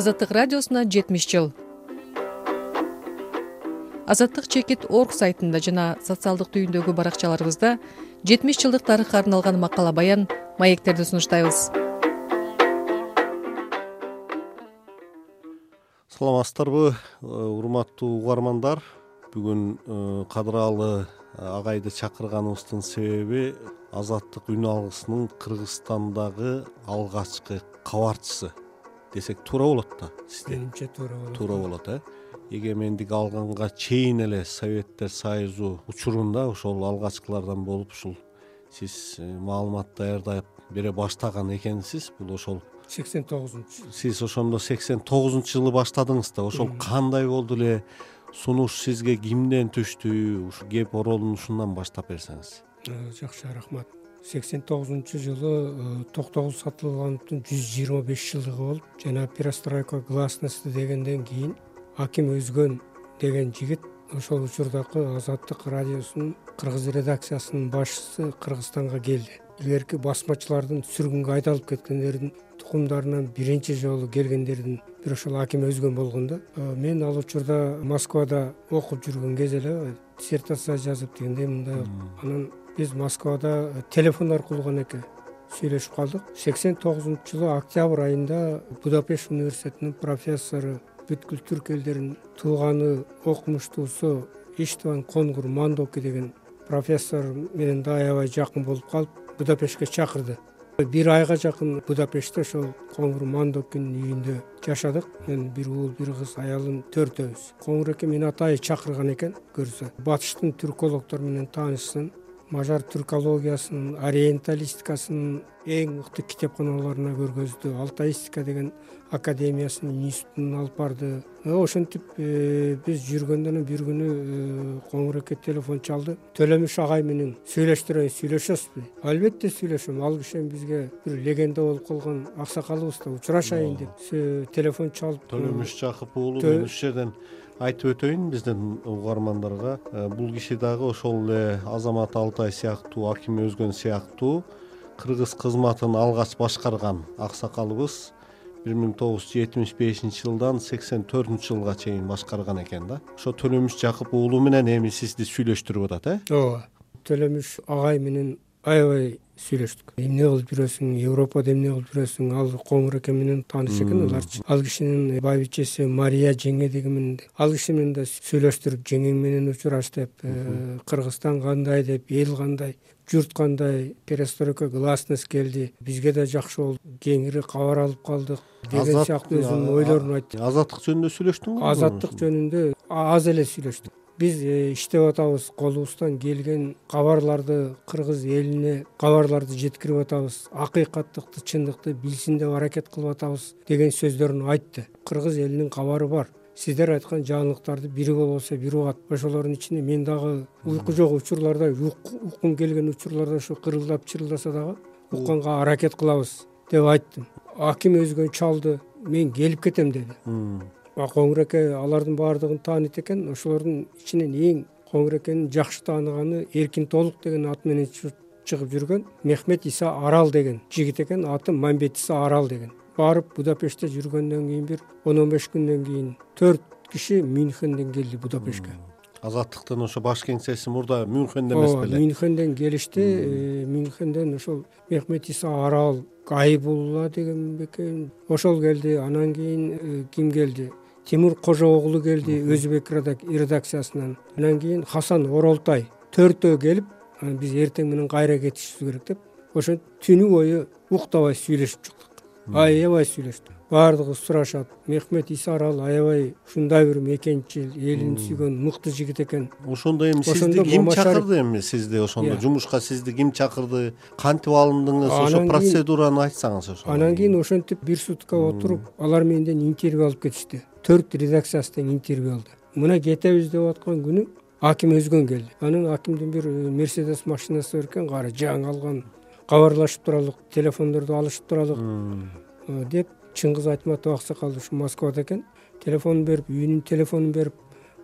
азаттык радиосуна жетимиш жыл. Азаттык чекит орг сайтында жана социалдык түйүндөгү баракчаларыбызда жетимиш жылдык тарыхка арналган макала баян маектерди сунуштайбыз. Саламатсыздарбы э, урматтуу угармандар. Бүгүн э, кадыралы агайды чакырганыбыздын себеби азаттык үн алгысынын кыргызстандагы алгачкы кабарчысы десек туура болот да сизде. Менимче туура болот. Туура болот э? Эгемендик алганга чейин эле советтер союзу учурунда ошол алгачкылардан болуп ушул сиз э, маалымат даярдап бере баштаган экенсиз бул ошол сексен тогузунчу сиз ошондо сексен тогузунчу жылы баштадыңыз да ошол кандай болду эле сунуш сизге кимден түштү ушу кеп оролунушундан баштап берсеңиз? Э, жакшы рахмат сексен тогузунчу жылы э, токтогул сатылгановдун жүз жыйырма беш жылдыгы болуп жана перестройка гласности дегенден кийин аким өзгөн деген жигит ошол учурдагы азаттык радиосунун кыргыз редакциясынын башчысы кыргызстанга келди. Илгерки басмачылардын сүргүнгө айдалып кеткендердин тукумдарынан биринчи жолу келгендердин бири ошол аким өзгөн болгон да э, мен ал учурда москвада окуп жүргөн кез эле диссертация жазып дегендей мындай анан биз москвада телефон аркылуу гана эке сүйлөшүп калдык. Сексен тогузунчу жылы октябрь айында будапешт университетинин профессору бүткүл түрк элдеринин тууганы окумуштуусу иштван конгур мандоки деген профессор менен да аябай жакын болуп калып будапештке чакырды. Бир айга жакын будапештте ошол коңур мандокинин үйүндө жашадык. Мен бир уул бир кыз аялым төртөөбүз. Коңур эке мени атайын чакырган экен көрсө. Батыштын түркологдору менен таанышсын мажар түркологиясынын ориенталистикасынын эң мыкты китепканаларына көргөздү. Алтаистика деген академиясынын институтун алып барды. Э, ошентип э, биз жүргөндөн анан бир күнү э, коңур эке телефон чалды. Төлөмүш агай менен сүйлөштүрөйүн сүйлөшөсүзбү? Албетте сүйлөшөм. Ал киши эми бизге бир легенда болуп калган аксакалыбыз да учурашайын деп телефон чалып төлөмүш жакып уулу мен ушул жерден айтып өтөйүн биздин угармандарга. Э, бул киши дагы ошол эле азамат алтай сыяктуу аким өзгөн сыяктуу кыргыз кызматын алгач башкарган аксакалыбыз бир миң тогуз жүз жетимиш бешинчи жылдан сексен төртүнчү жылга чейин башкарган экен да. Ошо төлөмүш жакып уулу менен эми сизди сүйлөштүрүп атат э? Ооба. Төлөмүш агай менен аябай сүйлөштүк. Эмне кылып жүрөсүң европада эмне кылып жүрөсүң ал коңур эке менен тааныш экен аларчы. Ал кишинин байбичеси мария жеңе деген ал киши менен да сүйлөштүрүп жеңең менен учураш деп э, кыргызстан кандай деп эл кандай журт кандай перестройка гласность келди бизге да жакшы болду кеңири кабар алып калдык деген сыяктуу өзүнүн ойлорун айтты азаттык жөнүндө сүйлөштүңүзбү азаттык жөнүндө аз эле сүйлөштүк биз э, иштеп атабыз колубуздан келген кабарларды кыргыз элине кабарларды жеткирип атабыз. Акыйкаттыкты чындыкты билсин деп аракет кылып атабыз деген сөздөрүн айтты. Кыргыз элинин кабары бар. Сиздер айткан жаңылыктарды бири болбосо бири угат. Ошолордун ичинде мен дагы уйку жок учурларда уккум келген учурларда ушу кырылдап чырылдаса дагы укканга аракет кылабыз деп айттым. Аким өзгөн чалды мен келип кетем деди коңур эке алардын баардыгын тааныйт экен ошолордун ичинен эң коңур экенин жакшы тааныганы эркин толук деген ат менен чыгып жүргөн мехмет иса арал деген жигит экен аты мамбет иса арал деген. Барып будапештте жүргөндөн кийин бир он он беш күндөн кийин төрт киши мюнхенден келди будапештке азаттыктын ошо баш кеңсеси мурда мюнхенде эмес беле? Ооба мюнхенден келишти э, мюнхенден ошол мехмет иса арал айбулла деген бекен ошол келди анан кийин э, ким келди тимур кожо оглу келди өзбек редакциясынан. Анан кийин хасан оролтай төртөө келип анан биз эртең менен кайра кетишибиз керек деп ошентип түнү бою уктабай сүйлөшүп чыктык. Аябай сүйлөштүк. Баардыгы сурашат. Мехмет иса арал аябай ушундай бир мекенчил элин сүйгөн мыкты жигит экен. Ошондо эми сизди ким чакырды эми сизди ошондо жумушка сизди ким чакырды. Кантип алындыңыз? Ошо процедураны айтсаңыз ошо анан кийин ошентип бир сутка отуруп алар менден интервью алып кетишти төрт редакциясы тең интервью алды. Мына кетебиз деп аткан күнү аким өзгөн келди. Анан акимдин бир э, мерседес машинасы бар экен кара жаңы алган кабарлашып туралык телефондорду алышып туралык э, деп чыңгыз айтматов аксакал ушу москвада экен. Телефонун берип үйүнүн телефонун берип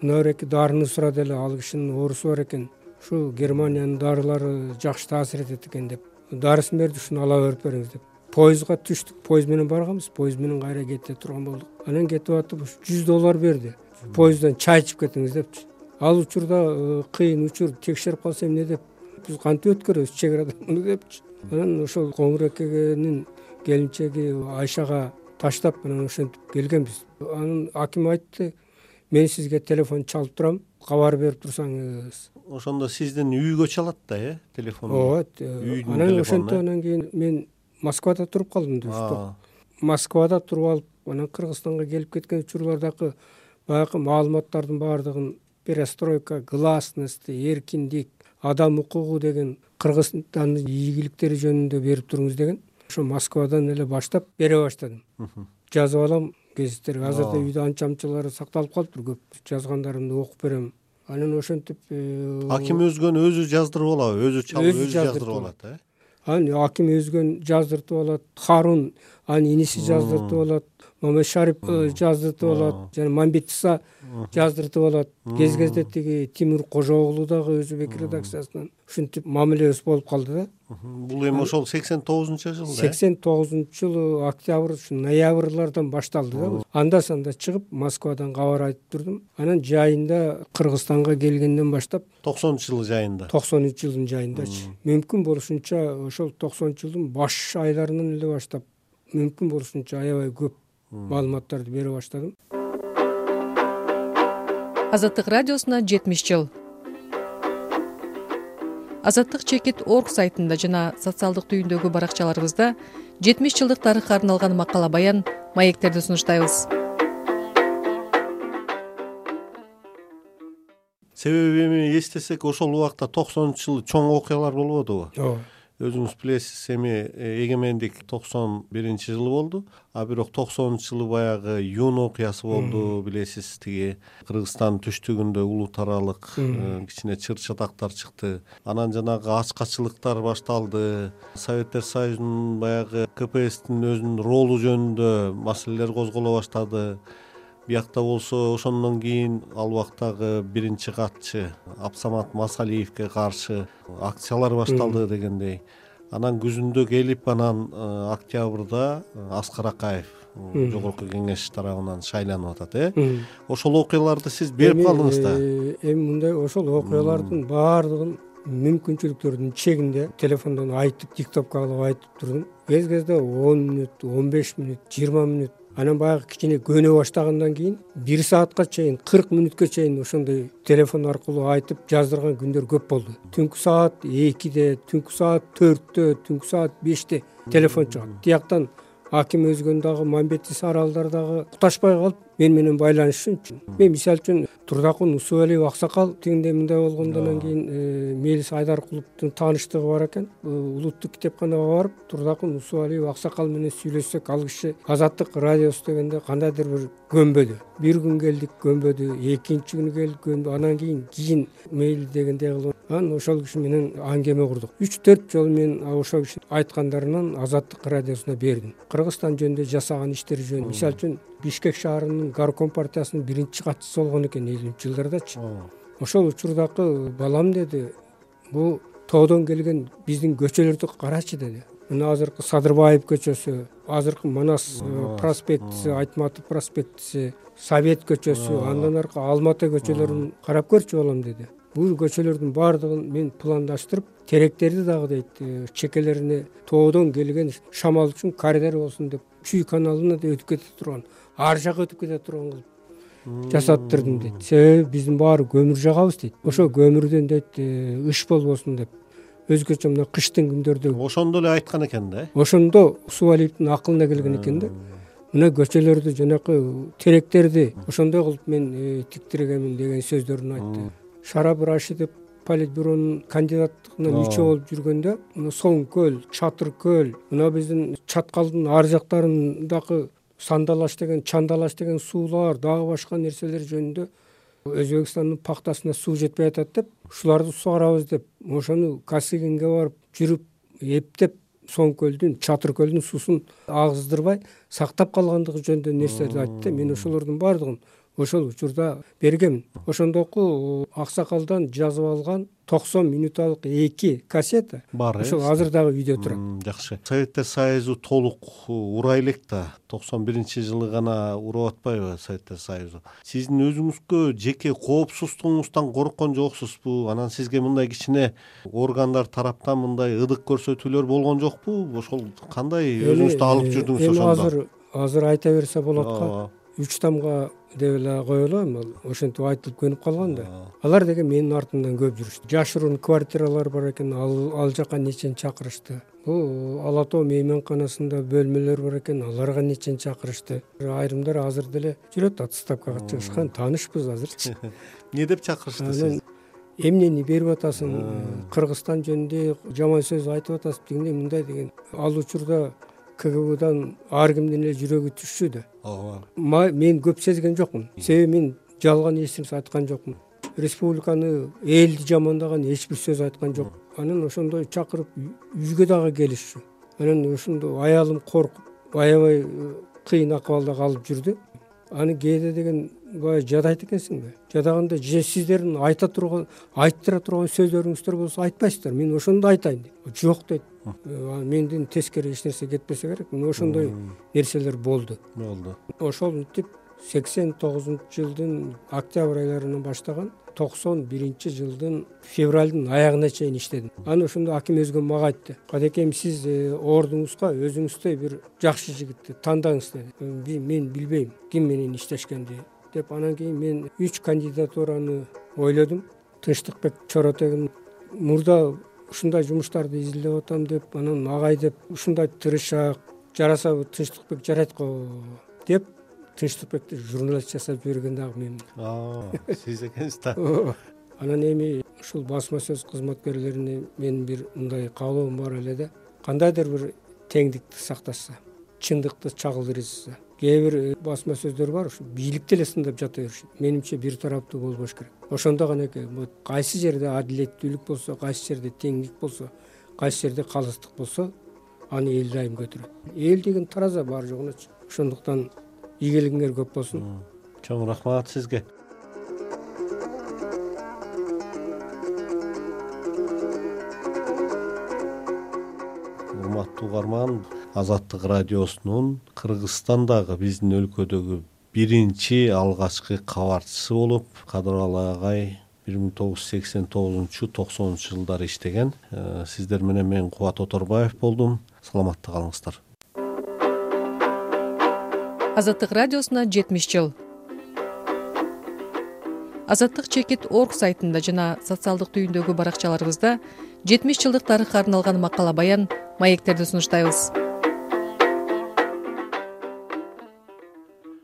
мына эки дарыны сурады эле ал кишинин оорусу бар экен. Ушул германиянын дарылары жакшы таасир этет экен деп дарысын берди ушуну ала берип бериңиз деп пойызга түштүк поезд менен барганбыз поезд менен кайра кете турган болдук. Анан кетип атып ушу жүз доллар берди. Поезддон чай ичип кетиңиз депчи. Ал учурда э, кыйын учур текшерип калса эмне деп? Биз кантип өткөрөбүз чек арадан муну депчи? Анан ошол коңур экенин келинчеги айшага таштап анан ошентип келгенбиз. Анан аким айтты мен сизге телефон чалып турам кабар берип турсаңыз ошондо сиздин үйгө чалат да э телефон. Ооба үйдүн анан ошентип анан кийин мен москвада туруп калдым москвада туруп алып анан кыргызстанга келип кеткен учурлардагы баягы маалыматтардын баардыгын перестройка гласность эркиндик адам укугу деген кыргызстандын ийгиликтери жөнүндө берип туруңуз деген ошо москвадан эле баштап бере баштадым. Жазып алам гезиттерге азырда үйдө анча мынчалары сакталып калыптыр көп жазгандарымды окуп берем. Анан ошентип э, аким өзгөнү өзү жаздырып алабы өзү чалып өзү жаздырып алат э анан аким өзгөн жаздыртып алат харун анын иниси жаздыртып алат мамедшарип э, жаздыртып алат жана мамбетиса жаздыртып алат. Кез кезде тиги тимур кожогулу дагы өзүбек редакциясынан ушинтип мамилебиз болуп калды да бул эми ошол сексен тогузунчу жылы э? сексен тогузунчу жылы октябрь ушу ноябрлардан башталды да анда санда чыгып москвадан кабар айтып турдум. Анан жайында кыргызстанга келгенден баштап токсонунчу жылы жайында. токсонунчу жылдын жайындачы мүмкүн болушунча ошол токсонунчу жылдын баш айларынан эле баштап мүмкүн болушунча аябай көп маалыматтарды бере баштадым. Азаттык радиосуна жетимиш жыл азаттык чекит орг сайтында жана социалдык түйүндөгү баракчаларыбызда жетимиш жылдык тарыхка арналган макала баян маектерди сунуштайбыз. Себеби эми эстесек ошол убакта токсонунчу жылы чоң окуялар болбодубу ооба өзүңүз билесиз эми э, эгемендик токсон биринчи жылы болду. А бирок токсонунчу жылы баягы юн окуясы болду билесиз. Тиги кыргызстандын түштүгүндө улут аралык э, кичине чыр чатактар чыкты. Анан жанагы ачкачылыктар башталды. Советтер союзунун баягы кпсстин өзүнүн ролу жөнүндө маселелер козголо баштады биякта болсо ошондон кийин ал убактагы биринчи катчы абсамат масалиевке каршы акциялар башталды дегендей. Анан күзүндө келип анан э, октябрда э, аскар акаев э, жогорку кеңеш тарабынан шайланып атат э. Ошол окуяларды сиз берип калдыңыз да? эми мындай ошол окуялардын баардыгын мүмкүнчүлүктөрдүн чегинде телефондон айтып диктовка кылып айтып турдум. Кез кезде он мүнөт он беш мүнөт жыйырма мүнөт анан баягы кичине көнө баштагандан кийин бир саатка чейин кырк мүнөткө чейин ошондой телефон аркылуу айтып жаздырган күндөр көп болду. Түнкү саат экиде түнкү саат төрттө түнкү саат беште телефон чыгат. Тияктан аким өзгөн дагы мамбетис аралдар дагы куташпай калып мени менен байланышыш үчүн мен мисалы үчүн турдакун усубалиев аксакал тигиндей мындай болгондо анан кийин э, мелис айдаркуловдун тааныштыгы бар экен. Улуттук китепканага барып турдакун усубалиев аксакал менен сүйлөшсөк. Ал киши азаттык радиосу дегенде кандайдыр бир көнбөдү. Бир күн келдик көнбөдү. Экинчи күнү келдик көнбөдү. Анан кийин кийин мейли дегендей кылып анан ошол киши менен аңгеме курдук. Үч төрт жолу мен ошол кишинин айткандарынан азаттык радиосуна бердим. Кыргызстан жөнүндө жасаган иштери жөнүндө мисалы үчүн бишкек шаарынын горком партиясынын биринчи катчысы болгон экен элүүнчү жылдардачы ошол учурдагы балам деди бул тоодон келген биздин көчөлөрдү карачы деди. Мына азыркы садырбаев көчөсү азыркы манас э, проспектиси айтматов проспектиси совет көчөсү андан аркы алматы көчөлөрүн карап көрчү балам деди. Бул көчөлөрдүн баардыгын мен пландаштырып теректерди дагы дейт э, чекелерине тоодон келген шамал үчүн коридор болсун деп чүй каналына да өтүп кете турган ар жака өтүп кете турган кылып жасаттырдым дейт. Себеби биздин баары көмүр жагабыз дейт. Ошол көмүрдөн дейт э, ыш болбосун деп. Өзгөчө мына кыштын күндөрдө ошондо эле айткан экен да э? ошондо усубалиевдин акылына келген экен да. Мына көчөлөрдү жанакы теректерди ошондой кылып мен э, тиктиргенмин деген сөздөрүн айтты. Шарап рашидов политбюронун кандидаттыгына мүчө болуп жүргөндө мына соң көл чатыр көл мына биздин чаткалдын ар жактарындагы сандалаш деген чандалаш деген суулар дагы башка нерселер жөнүндө өзбекстандын пахтасына суу жетпей атат деп ушуларды сугарабыз деп ошону косыгинге барып жүрүп эптеп соң көлдүн чатыр көлдүн суусун агыздырбай сактап калгандыгы жөнүндө нерселерди айтты. Мен ошолордун баардыгын ошол учурда бергенмин ошондоку аксакалдан жазып алган токсон минуталык эки кассета бар э ошол азыр дагы үйдө турат. Жакшы. Советтер союзу толук урай элек да. Токсон биринчи жылы гана урап атпайбы советтер союзу. Сиздин өзүңүзгө жеке коопсуздугуңуздан корккон жоксузбу? Анан сизге мындай кичине органдар тараптан мындай ыдык көрсөтүүлөр болгон жокпу? Ошол кандай өзүңүздү алып жүрдүңүз эми азыр азыр айта берсе болот го үч тамга деп эле коелу эми ошентип айтылып көнүп калган да. Алар деген менин артымдан көп жүрүштү. Жашыруун квартиралар бар экен ал жака нечени чакырышты? Бул ала тоо мейманканасында бөлмөлөр бар экен аларга нечени чакырышты? Айрымдар азыр деле жүрөт отставкага чыгышкан таанышпыз азырчы. Эмне деп чакырышты сизди эмнени берип атасың? Кыргызстан жөнүндө жаман сөз айтып атасың тигиндей мындай деген. Ал учурда кгбдан ар кимдин эле жүрөгү түшчү да ооба мен көп сезген жокмун. Себеби мен жалган эч нерсе айткан жокмун. Республиканы элди жамандаган эч бир сөз айткан жокмун анан ошондой чакырып үйгө дагы келишчү. Анан ошондо аялым коркуп аябай кыйын акыбалда калып жүрдү. Аны кээде деген баягы жадайт экенсиңби? Жадаганда же сиздердин айта турган айттыра турган сөздөрүңүздөр болсо айтпайсыздар. Мен ошондо айтайын дейт жок дейт. Э, менден тескери эч нерсе кетпесе керек. Мына ошондой нерселер болду. Болду. Ошол мынтип сексен тогузунчу жылдын октябрь айларынан баштаган токсон биринчи жылдын февралдын аягына чейин иштедим. Анан ошондо аким өзгөн мага айтты. Кадекем сиз э, ордуңузга өзүңүздөй бир жакшы жигитти тандаңыз деди. Мен билбейм ким менен иштешкенди деп анан кийин мен үч кандидатураны ойлодум тынчтыкбек чоротегин мурда ушундай жумуштарды изилдеп атам деп анан агай деп ушундай тырышаак жарасабы тынчтыкбек жарайт го деп тынчтыкбекти журналист жасап жиберген дагы менмин сиз экенсиз да. Ооба. Анан эми ушул басма сөз кызматкерлерине менин бир мындай каалоом бар эле да кандайдыр бир теңдикти сакташса чындыкты чагылдырышса кээ бир э, басма сөздөр бар ушу бийликти эле сындап жата беришет. Менимче бир тараптуу болбош керек. Ошондо гана экен кайсы жерде адилеттүүлүк болсо кайсы жерде теңдик болсо кайсы жерде калыстык болсо аны эл дайым көтөрөт. Эл деген тараза баары жогуначы ошондуктан ийгилигиңер көп болсун. Чоң рахмат сизге. Урматтуу угарман азаттык радиосунун кыргызстандагы биздин өлкөдөгү биринчи алгачкы кабарчысы болуп кадыралы агай бир миң тогуз жүз сексен тогузунчу токсонунчу жылдары иштеген. Э, сиздер менен мен кубат оторбаев болдум. Саламатта калыңыздар азаттык радиосуна жетимиш жыл. Азаттык чекит орг сайтында жана социалдык түйүндөгү баракчаларыбызда жетимиш жылдык тарыхка арналган макала баян маектерди сунуштайбыз